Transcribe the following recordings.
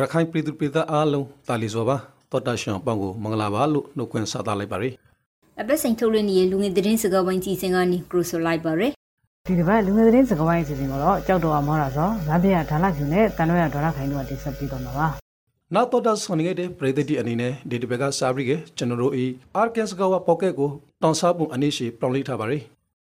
ရခိုင်ပြည်သူပြည်သားအားလုံးတာလီစောပါတော်တာရှောင်းပေါင်းကိုမင်္ဂလာပါလို့နှုတ်ခွန်းဆက်သလိုက်ပါရစေအပတ်စဉ်ထုတ်လွှင့်နေတဲ့လူငယ်သတင်းစကားဝိုင်းကြီးစင်ကနေကရိုဆိုလိုက်ပါရယ်ဒီတစ်ပတ်လူငယ်သတင်းစကားဝိုင်းအစီအစဉ်ကိုတော့ကြောက်တော်အောင်မောတာဆိုရပြရဒါလဖြူနဲ့တန်တော့ရဒေါ်လာခိုင်တို့ကတင်ဆက်ပေးတော့မှာပါနောက်တော်တာဆွန်နေတဲ့ပြည်သူအနေနဲ့ဒီတစ်ပတ်ကစာပြီးကကျွန်တော်တို့ဤအာကန်စကာဝါပေါကက်ကိုတောင်စားပုံအနည်းရှိပြောင်းလဲထားပါရစေ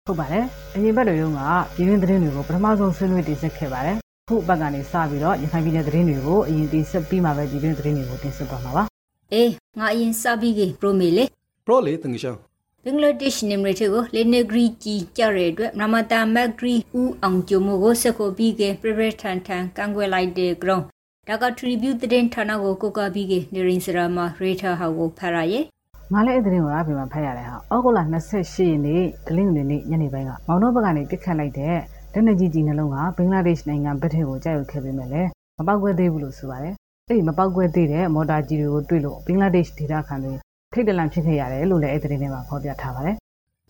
ဟုတ်ပါတယ်အရင်ဘက်တွေတုန်းကပြည်တွင်းသတင်းတွေကိုပထမဆုံးဆွေးနွေးတင်ဆက်ခဲ့ပါတယ် ခုဘက်ကနေစပြီးတော့ရခိုင်ပြည်နယ်သတင်းတွေကိုအရင်တင်ဆက်ပြီးမှပဲပြည်တွင်းသတင်းတွေကိုတင်ဆက်တော့မှာပါအေးငါအရင်စပြီးကပရိုမီလေပရောလေတငရှောင်းဘင်္ဂလားဒေ့ရှ်နေမရတဲ့ကိုလေနေဂရီကြီးကြရတဲ့အတွက်မမတာမက်ဂရီဦးအောင်ကျိုမိုကိုစကိုပြီးကပရပရထန်ထန်ကန်ကွယ်လိုက်တဲ့ ground ဒါက tribute သတင်းဌာနကိုကိုကပြီးကနေရင်စရာမှာရေထာဟောက်ကိုဖရရဲ့ငါလည်းအဲ့သတင်းကိုအပြင်မှာဖတ်ရတယ်ဟာဩဂုတ်လ28ရက်နေ့ဒလင်းနေနေ့ညနေပိုင်းကမောင်နှောဘက်ကနေပြစ်ခတ်လိုက်တဲ့ လက်နက်ကြီးကြီးနှလုံးကဘင်္ဂလားဒေ့ရှ်နိုင်ငံဘက်ထဲကိုကြာရောက်ခဲ့ပေမဲ့လည်းမပောက်ကွဲသေးဘူးလို့ဆိုပါတယ်အဲ့ဒီမပောက်ကွဲသေးတဲ့မော်တာကြီးတွေကိုတွေ့လို့ဘင်္ဂလားဒေ့ရှ်ဒေသခံတွေထိတ်တလန့်ဖြစ်ခဲ့ရတယ်လို့လည်းအဲ့သတင်းထဲမှာဖော်ပြထားပါတယ်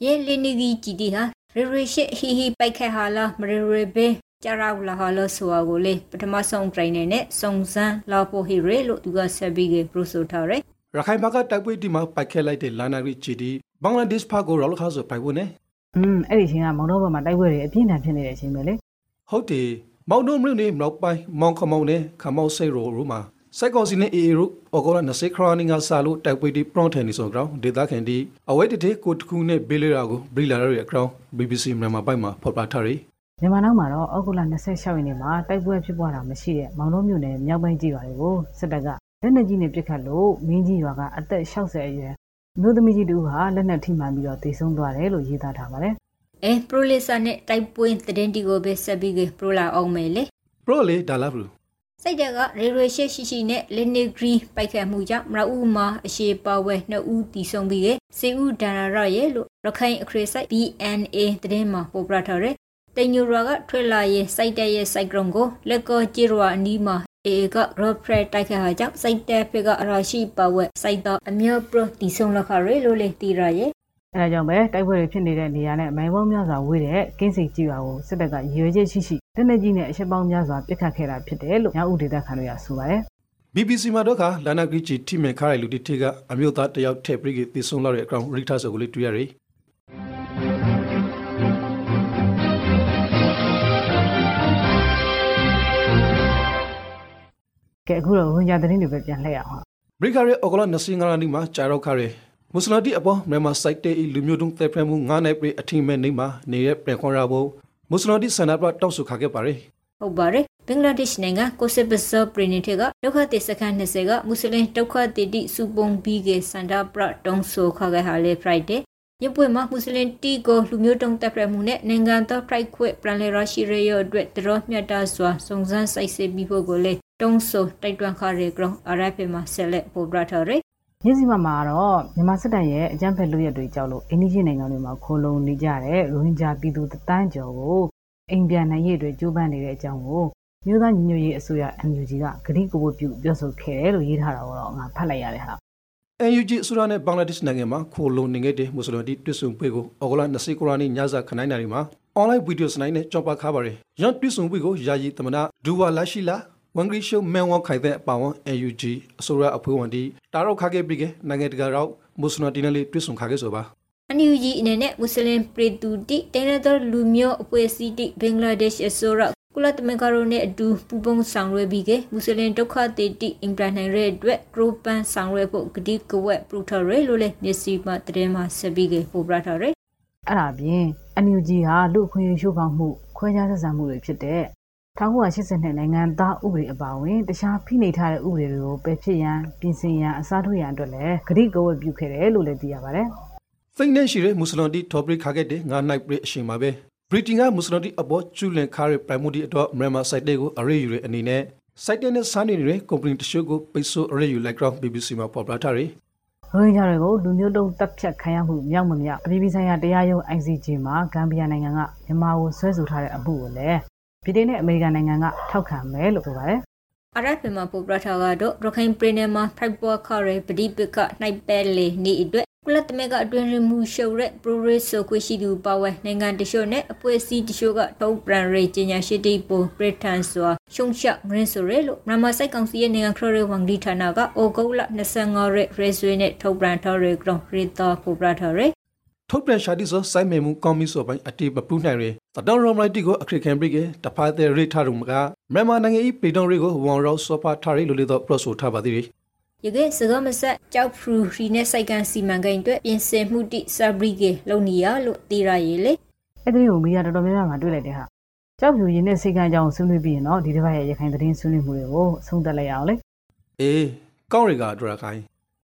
ရဲလေနေကြီးကြီးတီဟာရေရေရှိဟီဟီပိုက်ခက်ဟာလာမရေရေဘေကြရာဝလာဟာလဆိုအကိုလေပထမဆုံး trainer နဲ့စုံစမ်းလာဖို့ဟီရေလို့သူကဆက်ပြီးကပရိုဆိုထားတယ်ရခိုင်ဘက်ကတိုက်ပွဲဒီမှာပိုက်ခဲလိုက်တဲ့လာနာရီဂျီဒီဘင်္ဂလားဒေ့ရှ်ဖာကိုရောလခါဆိုပိုက်ဖို့နဲ့ อืมအဲ့ဒီအချိန်ကမောင်နှောဘက်မှာတိုက်ပွဲတွေအပြင်းထန်ဖြစ်နေတဲ့အချိန်ပဲလေဟုတ်တယ်မောင်တို့မြို့နေမြောက်ပိုင်းမောင်ခမောင်နဲ့ခမောက်စိတ်ရိုရူမှာစိုက်ကောစီနဲ့အေရိုအော်ကောလာ20ခရနီငါစာလို့တိုက်ပွဲဒီပရွန်ထန်နီဆိုကောင်ဒေတာခင်ဒီအဝဲတတဲ့ကိုတခုနဲ့ဘေးလေရာကိုဘရီလာရဲ့အကောင် BBC မြန်မာပိုင်းမှာဖော်ပြထားတယ်မြန်မာနောက်မှာတော့ဩဂုတ်လ26ရက်နေ့မှာတိုက်ပွဲဖြစ်ပွားတာမရှိတဲ့မောင်နှောမြို့နယ်မြောက်ပိုင်းကြီးရွာတွေကိုစစ်တပ်ကလက်နက်ကြီးနဲ့ပစ်ခတ်လို့မင်းကြီးရွာကအသက်60အရွယ် မျိုးသမီးကြီးတူဟာလက်နက်ထိမှန်ပြီးတော့တေဆုံးသွားတယ်လို့ရေးသားထားပါတယ်အဲပရိုလီဆာနဲ့တိုက်ပွဲသတင်းတီကိုပဲဆက်ပြီးကပရိုလာအောင်မယ်လေပရောလေဒါလာဘူးစိတ်တက်ကရေရေရှိရှိရှိနဲ့လနေဂရီပိုက်ခတ်မှုကြောင့်မရဦးမှာအရှိပါဝဲနှစ်ဦးတီဆုံးပြီးကစေဦးဒါနာရရဲ့လို့ရခိုင်အခရစိုက် BNA သတင်းမှာပေါ်ပြထားတယ် တင်ညူရာကထွေလာရဲ့စိုက်တက်ရဲ့စိုက်ဂရုံကိုလက်ကောဂျီရွာအနီးမှာအေကရော့ဖရက်တိုက်ခတ်ဟာကြောင့်စိုက်တက်ဖေကအရာရှိပါဝဲစိုက်တော့အမျိုးပရတီဆုံးလက်ခရဲလို့လေတီရရဲ့အဲဒါကြောင့်ပဲတိုက်ပွဲတွေဖြစ်နေတဲ့နေရာနဲ့မိုင်ပေါင်းများစွာဝေးတဲ့ကင်းစိတ်ကြီးရွာကိုစစ်တပ်ကရွေချက်ရှိရှိလက်နက်ကြီးနဲ့အချက်ပေါင်းများစွာပစ်ခတ်ခဲ့တာဖြစ်တယ်လို့ညဦးဒေသခံတွေကဆိုပါတယ် BBC မှာတော့ကလာနာဂရီဂျီတီမန်ခါရိုင်လူတီတီကအမျိုးသားတယောက်ထည့်ပြီးကတည်ဆုံးလာတဲ့အကောင်ရီတာဆိုကိုလေးတွေ့ရတယ် ကဲအခုတော့ဝင်ကြသတင်းတွေပဲပြန်လှည့်ရအောင်ဘရိကာရဲ့အော်ကလာ25ရာနီမှာကြာတော့ခါရဲမွတ်စလတီအပေါ်မြန်မာစိုက်တဲ့လူမျိုးတုံးသက်ဖဲမှု9နိုင်ပြအထင်မဲ့နေမှာနေတဲ့ပြန်ခွန်ရာဖို့မွတ်စလတီဆန္ဒပြတောက်ဆုခါခဲ့ပါရယ်ဟုတ်ပါတယ်ဘင်္ဂလားဒေ့ရှ်နိုင်ငံကိုစစ်ဘဆာပရီနီတေကဒုက္ခသည်စခန်း20ကမွတ်စလင်ဒုက္ခသည်တိစုပုံပြီးကစန္ဒပရတုံးဆိုခါခဲ့ဟာလေဖရိုက်ဒေရပွေမှာမွတ်စလင်တီကိုလူမျိုးတုံးတပ်ပြမှုနဲ့နိုင်ငံတော်ဖရိုက်ခွေပရန်လေရရှိရရအတွက်တရောမြတ်တာစွာစုံစမ်းစိုက်စစ်ပြီးဖို့ကိုလေ တုံးဆိုတိုက်တွန်းခါရဲကောင်အရက်ဖေမှာဆက်လက်ပေါ်ပြထားရဲမြစ်စီမမှာတော့မြန်မာစစ်တပ်ရဲ့အကြမ်းဖက်လုပ်ရက်တွေကြောက်လို့အိန္ဒိယနိုင်ငံတွေမှာခိုးလုံနေကြတဲ့ရိုဟင်ဂျာပြည်သူတသန်းကျော်ကိုအိမ်ပြန်နိုင်ရေးအတွက်ကြိုးပမ်းနေတဲ့အကြောင်းကိုမြို့သားညီညွတ်ရေးအစိုးရ MUG ကဂတိကဝတ်ပြုပြောဆိုခဲ့တယ်လို့ရေးထားတာတော့ငါဖတ်လိုက်ရတယ်ဟာ NUG အစိုးရနဲ့ဘင်္ဂလားဒေ့ရှ်နိုင်ငံမှာခိုလုံနေခဲ့တဲ့မွတ်စလင်တီတွစ်ဆုံပွဲကိုအော်ဂလာ20ခရနီညစာခနိုင်နာရီမှာ online video စနိုင်းနဲ့ကြော်ပါခါပါရယ်ရန်တွစ်ဆုံပွဲကိုယာယီသမနာဒူဝါလာရှိလာ ဝန်ဂရီရှုမန်ဝခိုင်တဲ့အပါဝန် NUG အစိုးရအဖွဲ့ဝင်တီတာရောက်ခါခဲ့ပြီးကနိုင်ငံတကာရောက်မွတ်စလင်တီနဲ့လေးတွစ်ဆုံခါခဲ့ဆိုပါအန်ယူဂျီအနေနဲ့မွတ်စလင်ပြည်သူတိတိုင်းနယ်တော်လူမျိုးအဖွဲ့အစည်းတိဘင်္ဂလားဒေ့ရှ်အစိုးရကုလသမဂ္ဂတို့နဲ့အတူပူးပေါင်းဆောင်ရွက်ပြီးကမွတ်စလင်ဒုက္ခသည်တိအင်ပလနိုင်ရဲ့အတွက်ဂရုပန်ဆောင်ရွက်ဖို့ဂတိကဝက်ပရူထော်ရဲလို့လည်းမျက်စိမှတည်မှာဆက်ပြီးကပို့ပြထားရဲအဲ့ဒါပြင် NUG ဟာလူအခွင့်အရေးရှိုးဖောက်မှုခွဲခြားဆက်ဆံမှုတွေဖြစ်တဲ့ 1982နိုင်ငံသားဥပဒေအပါအဝင် တခြားဖိနှိပ်ထားတဲ့ဥပဒေတွေကိုပယ်ဖြစ်ရန်ပြင်ဆင်ရန်အစားထိုးရန်အတွက်လည်းဂတိကဝတ်ပြုခဲ့တယ်လို့လည်းသိရပါတယ်သိနေရှိတဲ့မွတ်စလင်တီထော်ပရိခါခဲ့တဲ့ငါနိုင်ပရိအရှင်မှာပဲဘရီတင်ကမွတ်စလင်တီအပေါ်ကျူလန်ခါရဲပရိုင်မိုဒီအတွက်မြန်မာစိုက်တဲ့ကိုအရေးယူတဲ့အနေနဲ့စိုက်တဲ့နဲ့စားနေတဲ့ကုမ္ပဏီတချို့ကိုပိတ်ဆို့အရေးယူလိုက်ကြောင်း BBC မှာပေါ်ပြထားတယ်ရိုဟင်ဂျာတွေကိုလူမျိုးတုံးတပ်ဖြတ်ခံရမှုမြောက်မမြောက်ပြည်ပြည်ဆိုင်ရာတရားရုံး ICJ မှာဂမ်ဘီယာနိုင်ငံကမြန်မာကိုဆွဲဆိုထားတဲ့အမှုကိုလည်း ပြည်ထောင်နဲ့အမေရိကန်နိုင်ငံကထောက်ခံမယ်လို့ဆိုပါတယ်အရက်ဖေမှာပို့ပြထားကတော့ရခိုင်ပြည်နယ်မှာဖိုက်ပေါ်ခရဲပဒီပကနိုင်ပဲလေနေအတွက်ကုလသမဂ္ဂအတွင်းရမှုရှုပ်တဲ့ Progresso ခွရှိသူပါဝဲနိုင်ငံတချို့နဲ့အဖွဲ့အစည်းတချို့ကထုတ်ပြန်ရေးကြေညာရှိတဲ့ပိုပရထန်စွာရှုံချငရင်ဆိုရဲလို့မြန်မာစိုက်ကောင်စီရဲ့နိုင်ငံခရရဝန်ဒီဌာနကအိုဂုတ်လ25ရက်ရဲဆွေနဲ့ထုတ်ပြန်ထားတဲ့ကြောင့်ရီတာပိုပရထားရဲထုတ်ပြန်ရှာတိဆိုစိုင်းမေမှုကောင်းပြီဆိုပိုင်းအတီးမပူးနိုင်ရ တတော်ရောမလိုက်တီကိုအခရခံပရိကေတဖာတဲ့ရိထားရုံကမြန်မာနိုင်ငံဤပေတုံရီကိုဝန်ရောစောပါထားရီလိုလေတော့ပရော့ဆိုထားပါသေးတယ်ယကစကမဆက်ကြောက်ဖရူရီနဲ့စိုက်ကန်စီမံကိန်းအတွက်ပြင်ဆင်မှုတိဆာဘရီကေလုံနီယာလို့သိရရေလေအဲ့ဒီကိုမီးရတော်တော်များများမှာတွေ့လိုက်တဲ့ဟာကြောက်ဖြူရင်းနဲ့စိတ်ကန်းကြောင်ဆွေးနွေးပြီးရင်တော့ဒီတစ်ပတ်ရဲ့ရခိုင်သတင်းဆွေးနွေးမှုတွေကိုအဆုံးသတ်လိုက်အောင်လေအေးကောင်းရီကဒရခိုင်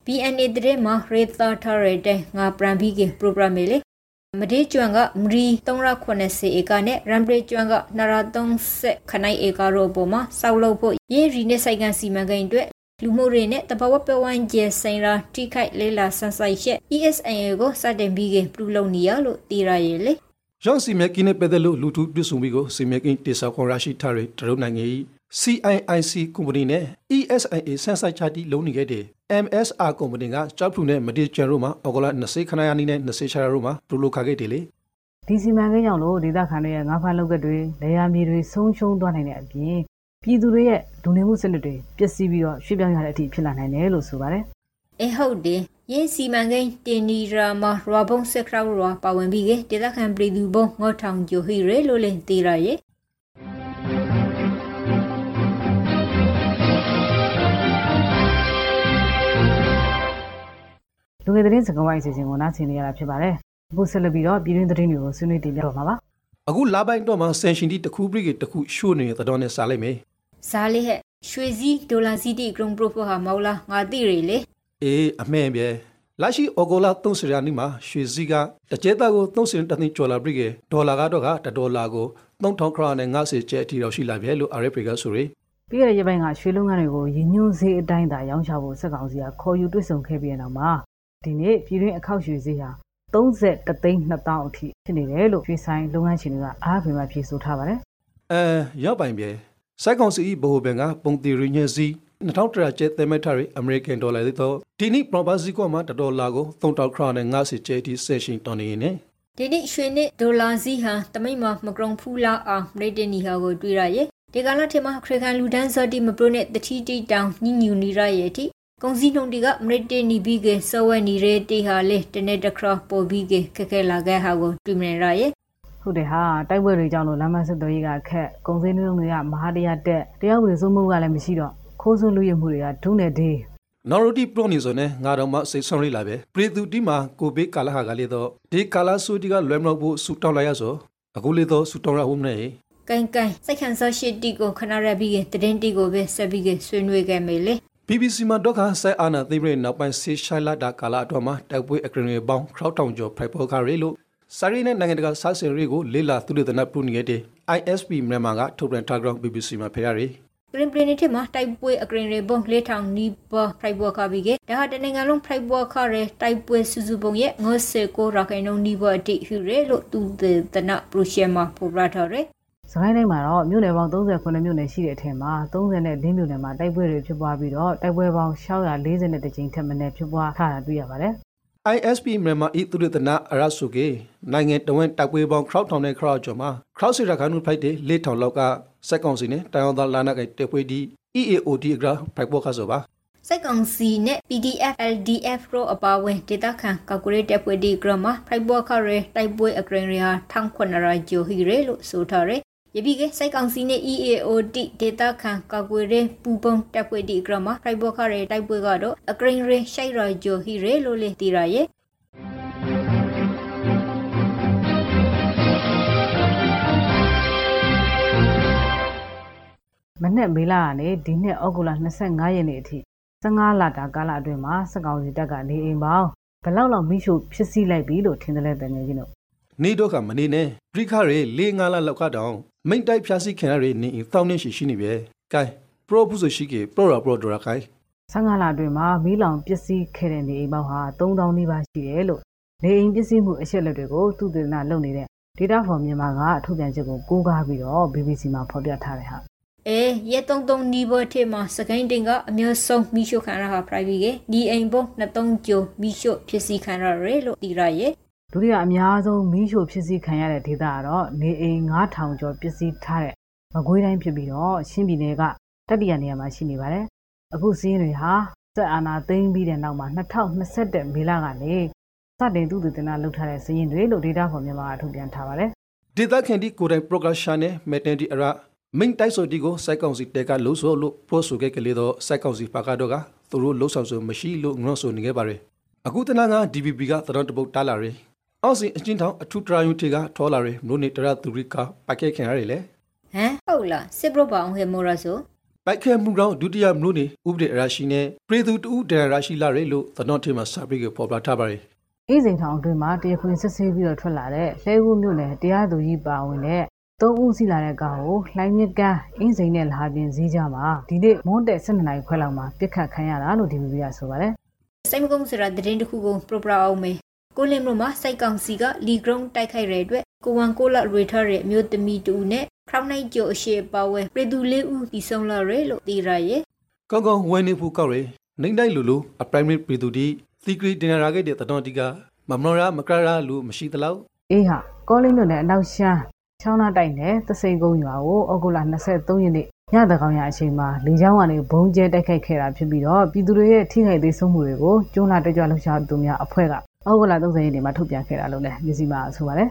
BNA တဲ့မှာရေသာထားရတဲ့ငါပရန်ဘီကေပရိုဂရမ်လေး မဒေးကျွမ်ကမရီ380ဧကနဲ့ရမ်ဘရီကျွမ်ကနရာ30ခနိုင်ဧကရောပေါ်မှာစောက်လုပ်ဖို့ရင်းရီနဲ့စိုက်ကန်စီမံကိန်းအတွက်လူမှုရေးနဲ့တဘာဝပဝိုင်းကျဆိုင်ရာတိခိုက်လေးလာဆန်ဆိုင်ရှက် ESA ကိုစတင်ပြီးကပြုလုပ်နေရလို့သိရရဲ့လေရောင်းစီမြကင်းနဲ့ပတ်သက်လို့လူထုပြုစုမှုကိုစီမြကင်းတေဆောက်ခွန်ရရှိထားတဲ့တရုတ်နိုင်ငံ၏ CIIC ကုမ္ပဏီနဲ့ ESIA ဆန်းဆိုင်ချတီလုံးနေခဲ့တဲ့ MSR ကုမ္ပဏီကကြောက်ဖြူနဲ့မဒီကျန်တို့မှာအော်ဂလာ20ခဏရနီနဲ့20ချာတို့မှာပရိုလိုခါခဲ့တယ်လေဒီစီမံကိန်းကြောင့်လို့ဒေသခံတွေရဲ့ငါးဖားလောက်ကတွေလေယာမြေတွေဆုံးရှုံးသွားနိုင်တဲ့အပြင်ပြည်သူတွေရဲ့ဒုနေမှုစနစ်တွေပျက်စီးပြီးတော့ရွှေ့ပြောင်းရတဲ့အထိဖြစ်လာနိုင်တယ်လို့ဆိုပါတယ်အဲဟုတ်တယ်ရင်းစီမံကိန်းတင်နီရာမှာရဘုံစခရောက်ရပါဝင်ပြီးကဒေသခံပြည်သူဘုံငေါထောင်ဂျိုဟီရဲလို့လည်းသိရရဲ့ လူငယ်သတင်းစကားဝိုင်းအစီအစဉ်ကိုနားဆင်နေရတာဖြစ်ပါတယ်အခုဆက်လက်ပြီးတော့ပြည်တွင်းသတင်းတွေကိုဆွေးနွေးတင်ပြတော့မှာပါအခုလာပိုင်းတော့မှဆန်ရှင်တီတစ်ခုပရိကေတစ်ခုရှို့နေတဲ့တော်နဲ့စားလိုက်မယ်ဇာလေးဟဲ့ရွှေစည်းဒေါ်လာစီတီဂရုံပရိုဖိုဟာမော်လာငါသိရလေအေးအမှန်ပဲလာရှိအော်ဂိုလာ30ရာနီမှာရွှေစည်းကတကျဲသားကို30တသိန်းကျော်လာပရိကေဒေါ်လာကတော့ကတဒေါ်လာကို3000ခရနဲ့50ကျဲအထိတော့ရှိလာပြီလို့ RFA ကဆိုရယ်ပြီးခဲ့တဲ့ရက်ပိုင်းကရွှေလုံးငန်းတွေကိုရည်ညွှန်းဈေးအတိုင်းသာရောင်းချဖို့စက်ကောင်စီကခေါ်ယူတွေ့ဆုံခဲ့ပြီးတဲ့နောက်မှာ ဒီနေ့ပြည်တွင်းအခောက်ရွှေဈေးဟာ33သိန်း2000အထိဖြစ်နေတယ်လို့ရွှေဆိုင်လုပ်ငန်းရှင်တွေကအားပေးမှဖြေဆိုထားပါတယ်အဲရောက်ပိုင်ပဲစိုက်ကောင်စီဘိုဘန်ကပုံတီရညစီ2000ကျဲသဲမဲ့ထားရအမေရိကန်ဒေါ်လာလေးတော့ဒီနေ့ပရဘာစီကောမှာတဒေါ်လာကို3000ခရနဲ့50ကျဲအထိဆက်ရှင်တော်နေနေဒီနေ့ရွှေနဲ့ဒေါ်လာစီဟာတမိတ်မှာမကရုံဖူးလာအောင်ရေတင်နီဟာကိုတွေ့ရရဲ့ဒီကလာထင်မှာခရကန်လူဒန်းစော်တီမပရိုနဲ့တတိတိတောင်ညညူနေရရဲ့တိ ကုံစည်းနှုံတီကမရတင်နီဘီကစောဝဲနီရဲတေဟာလေတနေ့တခရပေါ်ဘီကခက်ခဲလာခဲ့ဟာကိုတွေ့မြင်ရရဲ့ဟုတ်တယ်ဟာတိုက်ပွဲတွေကြောင့်လို့လမ်းမဆက်သွယ်ရေးကခက်ကုန်စည်နှုန်းတွေကမဟာတရားတက်တရားဝင်စိုးမှုကလည်းမရှိတော့ခိုးဆိုးလူရမှုတွေကဒုနဲ့ဒေးနော်ရိုတီပရိုနီဆိုနေငါတော့မစိတ်ဆုံးလေးလာပဲပရိသူတီမှာကိုဘေးကာလာဟာကလေးတော့ဒီကာလာဆူတီကလွယ်မလို့ဖို့ဆူတောင်းလိုက်ရဆိုအခုလေးတော့ဆူတောင်းရဟုတ်မနေကန်ကန်စိုက်ခန်းစောရှိတီကိုခဏရပြီးကတရင်တီကိုပဲဆက်ပြီးကဆွေးနွေးခဲ့မယ်လေ BBC မှာတော့ခါဆက်အာနာသိပရိနောက်ပိုင်းဆေးရှိုင်လာတာကာလာအတွက်မှာတိုက်ပွဲအခရင်တွေပေါင်းခေါထောင်ကျော်ဖိုက်ပေါ်ကားရီလို့စာရီနဲ့နိုင်ငံတကာစားစင်ရီကိုလေးလာသူတွေတနပ်ပရူနေတဲ့ ISP မြန်မာကထုတ်ပြန်ထားကြောင်း BBC မှာဖေရရီပရင်ပရင်တစ်မှာတိုက်ပွဲအကရင်တွေဘုံလေးထောင်နီးပါဖိုက်ဘောခါပြီးကဒါဟာတနိုင်ငံလုံးဖိုက်ဘောခါရဲတိုက်ပွဲစုစုပုံရဲ့59ရာခိုင်နှုန်းနီးပါအတိဟူရဲလို့သူတနပရူရှဲမှာပေါ်ပြထားရဲ စကိုင်းတိုင်းမှာတော့မြို့နယ်ပေါင်း39မြို့နယ်ရှိတဲ့အထက်မှာ30နဲ့၄မြို့နယ်မှာတိုက်ပွဲတွေဖြစ်ပွားပြီးတော့တိုက်ပွဲပေါင်း640တကြိမ်ထက်မနည်းဖြစ်ပွားထားတာတွေ့ရပါတယ် ISP မြန်မာဤသူတွေတနအရဆုကေနိုင်ငံတော်ဝင်တိုက်ပွဲပေါင်းခေါထောင်နဲ့ခေါကျော်မှာခေါစီရခါနုဖိုက်တဲ့လေးထောင်လောက်ကစက်ကောင်စီနဲ့တိုင်အောင်သားလာနာကတေပွဲဒီ EAOD ကဖိုက်ပေါ်ခါဆိုပါစက်ကောင်စီနဲ့ PDF LDF ရောအပါဝင်ဒေတာခန်ကာကူရေးတပ်ဖွဲ့ဒီဂရမဖိုက်ဘောခရဲတိုက်ပွဲအကရင်တွေဟာ1900ရာဂျိုဟီရဲလို့ဆိုထားရဲယ ပိကစက်ကောင်စီနဲ့ EAOD ဒေတာခန်ကာကွယ်ရေးပူပုံတပ်ဖွဲ့ဒီဂရမဖိုက်ဘောခရဲတိုက်ပွဲကတော့အကရင်ရဲရှိုက်ရာဂျိုဟီရဲလို့လေတီရရဲ့မနေ့မေလကနေဒီနှစ်ဩဂုတ်လ25ရက်နေ့အထိ15လတာကာလအတွင်းမှာစက်ကောင်စီတပ်ကနေအိမ်ပေါင်းဘယ်လောက်လောက်မိရှုဖြစ်စီလိုက်ပြီလို့ထင်တယ်လဲတကယ်ကြီးတို့ နေတော့ကမနေနဲ့ပြိခရဲလေးငါးလလောက်ကတော့မိန်တိုက်ဖြာစီခင်ရနေတောင်းနေရှိရှိနေပဲကဲပရိုဖူဆိုရှိကေပရိုရာပရိုဒရာခိုင်15လအတွင်းမှာမီးလောင်ပစ္စည်းခဲ့တဲ့နေအိမ်ပေါင်းဟာ3000နီးပါးရှိတယ်လို့နေအိမ်ပစ္စည်းမှုအချက်လက်တွေကိုသူတည်နာလုပ်နေတဲ့ Data for မြန်မာကထုတ်ပြန်ချက်ကိုကိုးကားပြီးတော့ BBC မှာဖော်ပြထားတယ်ဟာအဲရက်တုံတုံနီဘောထေမှာစကိုင်းတင်ကအမျိုးဆုံးမိရှုခံရတာပရိုက်ဗီကဒီအိမ်ပုံနှစ်သုံးကြိုမိရှုဖြစ်စီခံရရဲလို့တီရရဲ့ ဒုတိယအများဆုံးမီးရှို့ဖြစ်စီခံရတဲ့ဒေသကတော့နေအိမ်9000ကျော်ပစ္စည်းထားတဲ့မကွေးတိုင်းဖြစ်ပြီးတော့ရှင်းပြည်နယ်ကတတိယနေရာမှာရှိနေပါတယ်။အခုစည်းရင်းတွေဟာစက်အာဏာသိမ်းပြီးတဲ့နောက်မှာ2021မေလကနေစတင်သူတည်တင်တာလုပ်ထားတဲ့စည်းရင်းတွေလို့ဒေတာဖော်မြန်မာကထုတ်ပြန်ထားပါတယ်ဒေသခံဒီကိုယ်တိုင် progression နဲ့ maintenance အရာမိန်တိုက်ဆိုတီကိုစိုက်ကောင်စီတဲကလှုပ်ဆိုးလို့ pro ဆိုခဲ့ကလေးတော့စိုက်ကောင်စီပါကတော့ကသူတို့လှုပ်ဆောင်ဆိုမရှိလို့ငေါ့ဆိုနေခဲ့ပါတယ်အခုတနင်္ဂနွေ DVB ကသတော်တပုတ်တားလာရယ် အောက်စီအချင်းထောင်အထူးတရာယုံတီကထောလာရယ်မြို့နေတရသူရိကပိုက်ခဲ့ခင်ရတယ်လေဟမ်ဟုတ်လားစစ်ပရပောင်ဟေမိုရဆိုပိုက်ခဲမှုကောင်ဒုတိယမြို့နေဥပဒေအရာရှိနဲ့ပြည်သူတူဒန်ရာရှိလာရယ်လို့သတော်ထေမှာစာပိတ်ကိုပေါ်ပြထားပါတယ်။အေးစိန်ထောင်အတွင်းမှာတရားခွင်စစ်ဆေးပြီးတော့ထွက်လာတဲ့လှဲကူးမြို့နယ်တရားသူကြီးပါဝင်တဲ့သုံးဦးစီလာတဲ့ကားကိုလှိုင်းမြကန်းအင်းစိန်နဲ့လာပြင်စည်းကြမှာဒီနေ့မွန်းတဲ့12နာရီခွဲလောက်မှာပြစ်ခတ်ခံရတာလို့ DVB ကဆိုပါတယ်။စိတ်မကုန်းစရာတရင်တစ်ခုကိုပရပရာအောင်မေ ကိုလင်မမှာစိုက်ကောင်စီကလီဂရုံတိုက်ခိုက်ရတဲ့အတွက်ကိုဝန်ကိုလာရေထားရဲ့မြို့သမီတူနဲ့ခရောင်းနိုင်ကျော်အရှိပါဝဲပြည်သူလေးဦးဒီဆုံးလာရဲလို့တီရရဲ့ကောင်းကောင်းဝဲနေဖို့ကောက်ရယ်နိုင်တိုင်းလူလူအ primary ပြည်သူဒီသီကရီတင်ရာခဲ့တဲ့သတော်တီကမမနောရာမကရရာလူမရှိသလောက်အေးဟာကောလင်းမြို့နယ်အနောက်ရှမ်းချောင်းနာတိုက်နယ်သစိန်ကုန်းရွာကိုဩဂုတ်လ23ရက်နေ့ညတကောင်ရအချိန်မှာလေကြောင်းကနေဘုံကျဲတိုက်ခိုက်ခဲ့တာဖြစ်ပြီးတော့ပြည်သူတွေရဲ့ထိခိုက်သေးဆုံးမှုတွေကိုကျွန်းလာတက်ကြွလှုပ်ရှားသူများအဖွဲ့က ဩဂုတ်လ30ရက်နေ့မှာထုတ်ပြန်ခဲ့တာလို့လည်းမြစီမာဆိုပါတယ်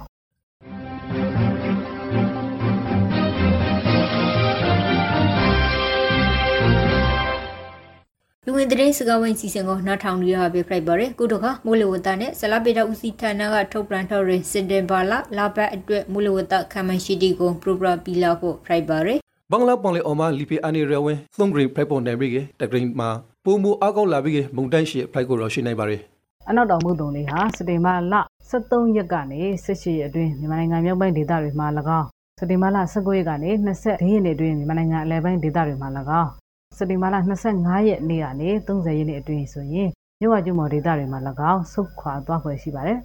လူဝင်တဲ့စကားဝိုင်းစီစဉ်ကိုနောက်ထောင်ရဟာပဲဖိုက်ပါရယ်ကုတခမိုးလေဝသနဲ့ဇလာပေတာဦးစီးဌာနကထုတ်ပြန်ထော်ရင်စင်တင်ပါလာလာဘတ်အတွက်မိုးလေဝသခံမှန်းရှိတီကိုပရိုပရာပီလာဖို့ဖိုက်ပါရယ်ဘင်္ဂလားပောင်လေအော်မလီပီအန်နီရဲဝင်းသုံးဂရင်းဖိုက်ပေါ်နိုင်ပြီကတဂရင်းမှာပုံမူအကောက်လာပြီကမုန်တိုင်းရှိဖိုက်ကိုရရှိနိုင်ပါရယ် အနောက်တောင်မုတ်တုံလေးဟာစတေမာလ23ရက်ကနေ18ရက်အတွင်းမြန်မာနိုင်ငံမြောက်ပိုင်းဒေသတွေမှာ၎င်းစတေမာလ19ရက်ကနေ24ရက်နေ့အတွင်းမြန်မာနိုင်ငံအလယ်ပိုင်းဒေသတွေမှာ၎င်းစတေမာလ25ရက်နေ့ကနေ30ရက်နေ့အတွင်းဆိုရင်မြို့ဝကျွမော်ဒေသတွေမှာ၎င်းဆုတ်ခွာသွားဖွယ်ရှိပါတယ်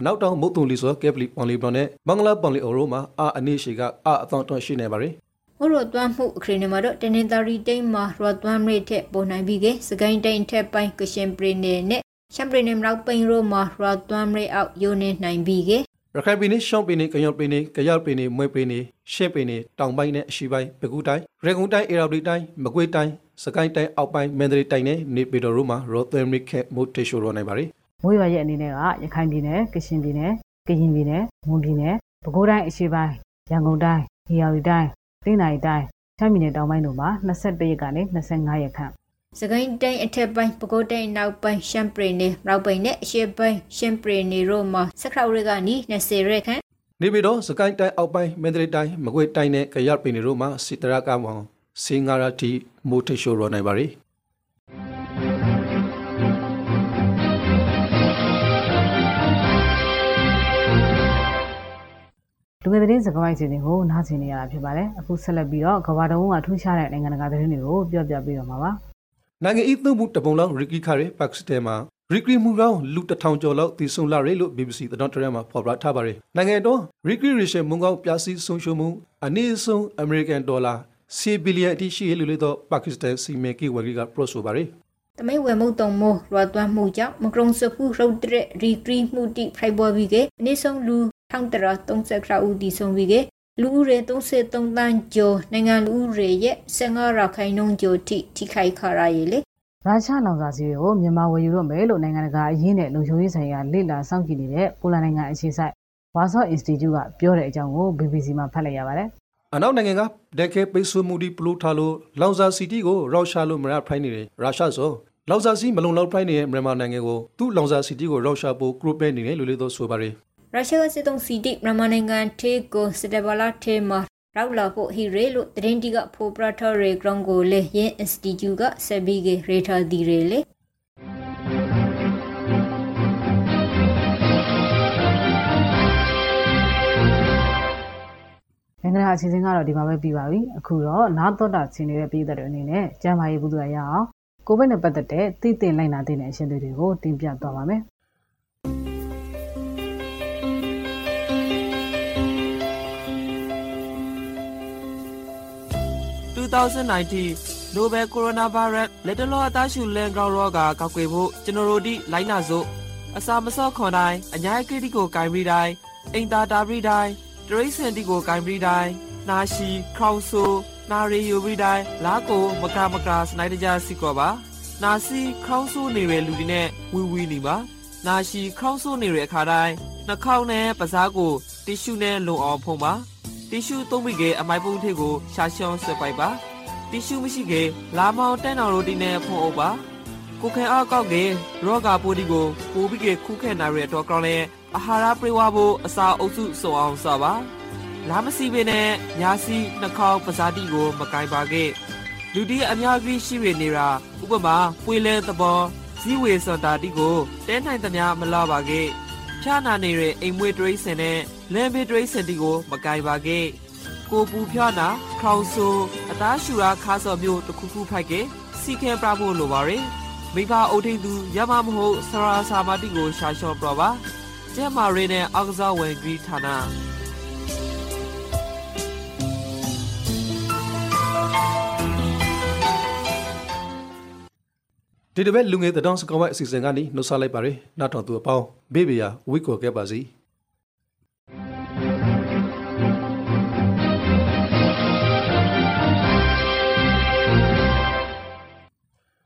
အနောက်တောင်မုတ်တုံလီဆိုကက်ပလီပောင်လီဘလောင်နဲ့ဘင်္ဂလားပောင်လီအော်ရိုမှာအာအနိရှိကအအသောတွန်ရှိနေပါရယ်ဟိုရတွမ်းမှုအခရီးနေမှာတော့တနင်္သာရီတိန်မှာရတွမ်းရိတ်ထက်ပေါ်နိုင်ပြီးကစကိုင်းတိန်ထက်ပိုင်းကရှင်ပရီနေနဲ့ ရှမ်ပရီနေမြောက်ပိန်ရိုမှာရတွမ်းရိတ်အောက်ယိုနေနိုင်ပြီးကရခိုင်ပြည်နယ်ရှောင်းပြည်နယ်ကယော့ပြည်နယ်ကရောက်ပြည်နယ်မွဲပြည်နယ်ရှက်ပြည်နယ်တောင်ပိုင်းနဲ့အရှေ့ပိုင်းပဲခူးတိုင်းရေကုန်တိုင်းအေရာဝတီတိုင်းမကွေးတိုင်းစကိုင်းတိုင်းအောက်ပိုင်းမန္တလေးတိုင်းနဲ့နေပြည်တော်တို့မှာရောသမ်ရစ်ခက်မိုတေရှိုရောနိုင်ပါရယ်မိုးရွာရဲ့အနေနဲ့ကရခိုင်ပြည်နယ်ကချင်ပြည်နယ်ကရင်ပြည်နယ်မွန်ပြည်နယ်ပဲခူးတိုင်းအရှေ့ပိုင်းရန်ကုန်တိုင်းဒီယာရီတိုင်းတိနိုင်တိုင်းချမ်းပြည်နယ်တောင်ပိုင်းတို့မှာ21ရက်ကနေ25ရက်ခန့် စကိုင်းတိုင်းအထက်ပိုင်းပဲခူးတိုင်းနောက်ပိုင်းရှမ်ပရီနေမြောက်ပိုင်းနဲ့အရှေ့ပိုင်းရှမ်ပရီနေရိုမှာစခရောက်ရကနီ20ရက်ခန့်နေပြည်တော်စကိုင်းတိုင်းအောက်ပိုင်းမန္တလေးတိုင်းမကွေးတိုင်းနဲ့ကရောက်ပြည်နယ်တို့မှာစစ်တရကမောင်စင်ငါရာတီမိုတေရှိုရောနိုင်ပါရယ်လူငယ်သတင်းစကားဝိုင်းစီစဉ်ကိုနားဆင်နေရတာဖြစ်ပါတယ်အခုဆက်လက်ပြီးတော့ကဘာတော်ကထူးခြားတဲ့နိုင်ငံတကာသတင်းတွေကိုပြောပြပေးတော့မှာပါ နိုင်ငံဤသုံးမှုတပုံလောက်ရီကီခါရဲပါကစ္စတန်မှာရီကီမူကောင်လူတထောင်ကျော်လောက်တည်ဆုံလာရဲလို့ BBC သတင်းတရမှာဖော်ပြထားပါတယ်နိုင်ငံတော်ရီကီရီရှယ်မုန်ကောင်ပြစီဆုံးရှုံးမှုအနည်းဆုံး American Dollar 10ဘီလီယံအထိရှိရလို့လေတော့ပါကစ္စတန်စီမံကိန်းဝရီကပရိုဆိုပါတယ်တမိတ်ဝဲမုတ်တုံမိုးရွာသွမ်းမှုကြောင့်မကရုံစဖူရုတ်တရက်ရီကရီမှုတိဖိုက်ပေါ်ပြီးကအနည်းဆုံးလူ1330ခရဦးဒီဆုံးပြီးက လူဦးရေ33တန်းကျော်နိုင်ငံလူဦးရေရဲ့15ရာခိုင်နှုန်းကျော်ထိထိခိုက်ခါရရည်လေရုရှားလောင်စာဆီတွေကိုမြန်မာဝယ်ယူတော့မယ်လို့နိုင်ငံတကာအရင်းနဲ့လုံခြုံရေးဆိုင်ရာလေ့လာစောင့်ကြည့်နေတဲ့ပိုလန်နိုင်ငံအခြေစိုက်ဝါဆော့ Institute ကပြောတဲ့အကြောင်းကို BBC မှာဖတ်လိုက်ရပါတယ်အနောက်နိုင်ငံကဒက်ခဲပိတ်ဆို့မှုဒီပလူထားလို့လောင်စာစီတီကိုရောက်ရှာလို့မရဖိုင်းနေတယ်ရုရှားဆိုလောင်စာစီမလုံလောက်ဖိုင်းနေတဲ့မြန်မာနိုင်ငံကိုသူ့လောင်စာစီတီကိုရောက်ရှာဖို့ကရုပဲနေတယ်လို့လေတော့ဆိုပါတယ် ရုရှားကစစ်တုံးစီတိမြန်မာနိုင်ငံထေကိုစစ်တဘလာထေမှာရောက်လာဖို့ဟီရေလို့တရင်တီကဖိုပရထရေဂရွန်ကိုလေယင်း Institute ကဆက်ပြီးကရေထာဒီရေလေနိုင်ငံတကာအချင်းချင်းကတော့ဒီမှာပဲပြီးပါပြီအခုတော့နားတော့တာဆင်းနေတဲ့ပြည်သက်တွေအနေနဲ့ကျမ်းမာရေးဘူးသူရရအောင်ကိုဗစ်နဲ့ပတ်သက်တဲ့သိသိလိုက်နာတဲ့အရှင်တွေကိုတင်ပြသွားပါမယ် 2019 Nobel Coronavirus လက်တလောအသားရှူလန်ကောင်ရောဂါကောက်ွယ်ဖို့ကျွန်တော်တို့ဒီလိုင်းနာစို့အစာမစော့ခွန်တိုင်းအညာကိတိကိုဂိုင်ပြီးတိုင်းအိမ်သာတာပြီးတိုင်းတရိစင်တီကိုဂိုင်ပြီးတိုင်းနာရှိခေါင်ဆူနာရီယူပြီးတိုင်းလာကိုမကမကစနိုက်တကြစီကောပါနာစီခေါင်းဆူနေတဲ့လူတွေနဲ့ဝီဝီနေပါနာရှိခေါင်းဆူနေတဲ့အခါတိုင်းနှာခေါင်းနဲ့ပါးစားကိုတီရှူနဲ့လုံအောင်ဖုံးပါ တီရှူသုံးပြီးကအမိုက်ပုံးထိပ်ကိုရှာရှောင်းဆွဲပိုက်ပါတီရှူမရှိကေလာမောင်တန်းတော်ရိုတီနဲ့ဖုံးအုပ်ပါကိုခဲအောက်ကောက်ကေရောဂါပိုးဒီကိုပိုးပြီးကေခုခဲနာရတဲ့တော့ကောင်းလဲအာဟာရပြေဝဖို့အစာအုပ်စုစုံအောင်စပါလာမစီပင်နဲ့ညာစီနှာခေါင်းပါးစားတီကိုမကင်ပါကေလူဒီအများကြီးရှိရနေတာဥပမာပွေလဲသဘောဇီဝေစတာတီကိုတဲနိုင်သမျှမလာပါကေ ဖြာနာနေတဲ့အိမ်မွေးတရိစင်နဲ့လမ်းဘေးတရိစင်တီကိုမကင်ပါကေကိုပူဖြာနာခေါင်ဆူအသားရှူရာခါစော်မျိုးတစ်ခုခုဖိုက်ကစီခဲပြဖို့လိုပါရယ်မိဘအုပ်ထိန်သူရမမဟုတ်ဆရာစာမတိကိုရှာလျှော့ပြပါကျဲမာရီနဲ့အောက်ကစားဝင်ကြီးဌာန ဒီတစ်ပတ်လူငယ်တတောင်းစကောင်းဝိုင်းအစီအစဉ်ကနေနှုတ်ဆက်လိုက်ပါရယ်နောက်တော်သူအပေါင်းဘေးဘီယာဝိကိုခဲ့ပါစီ။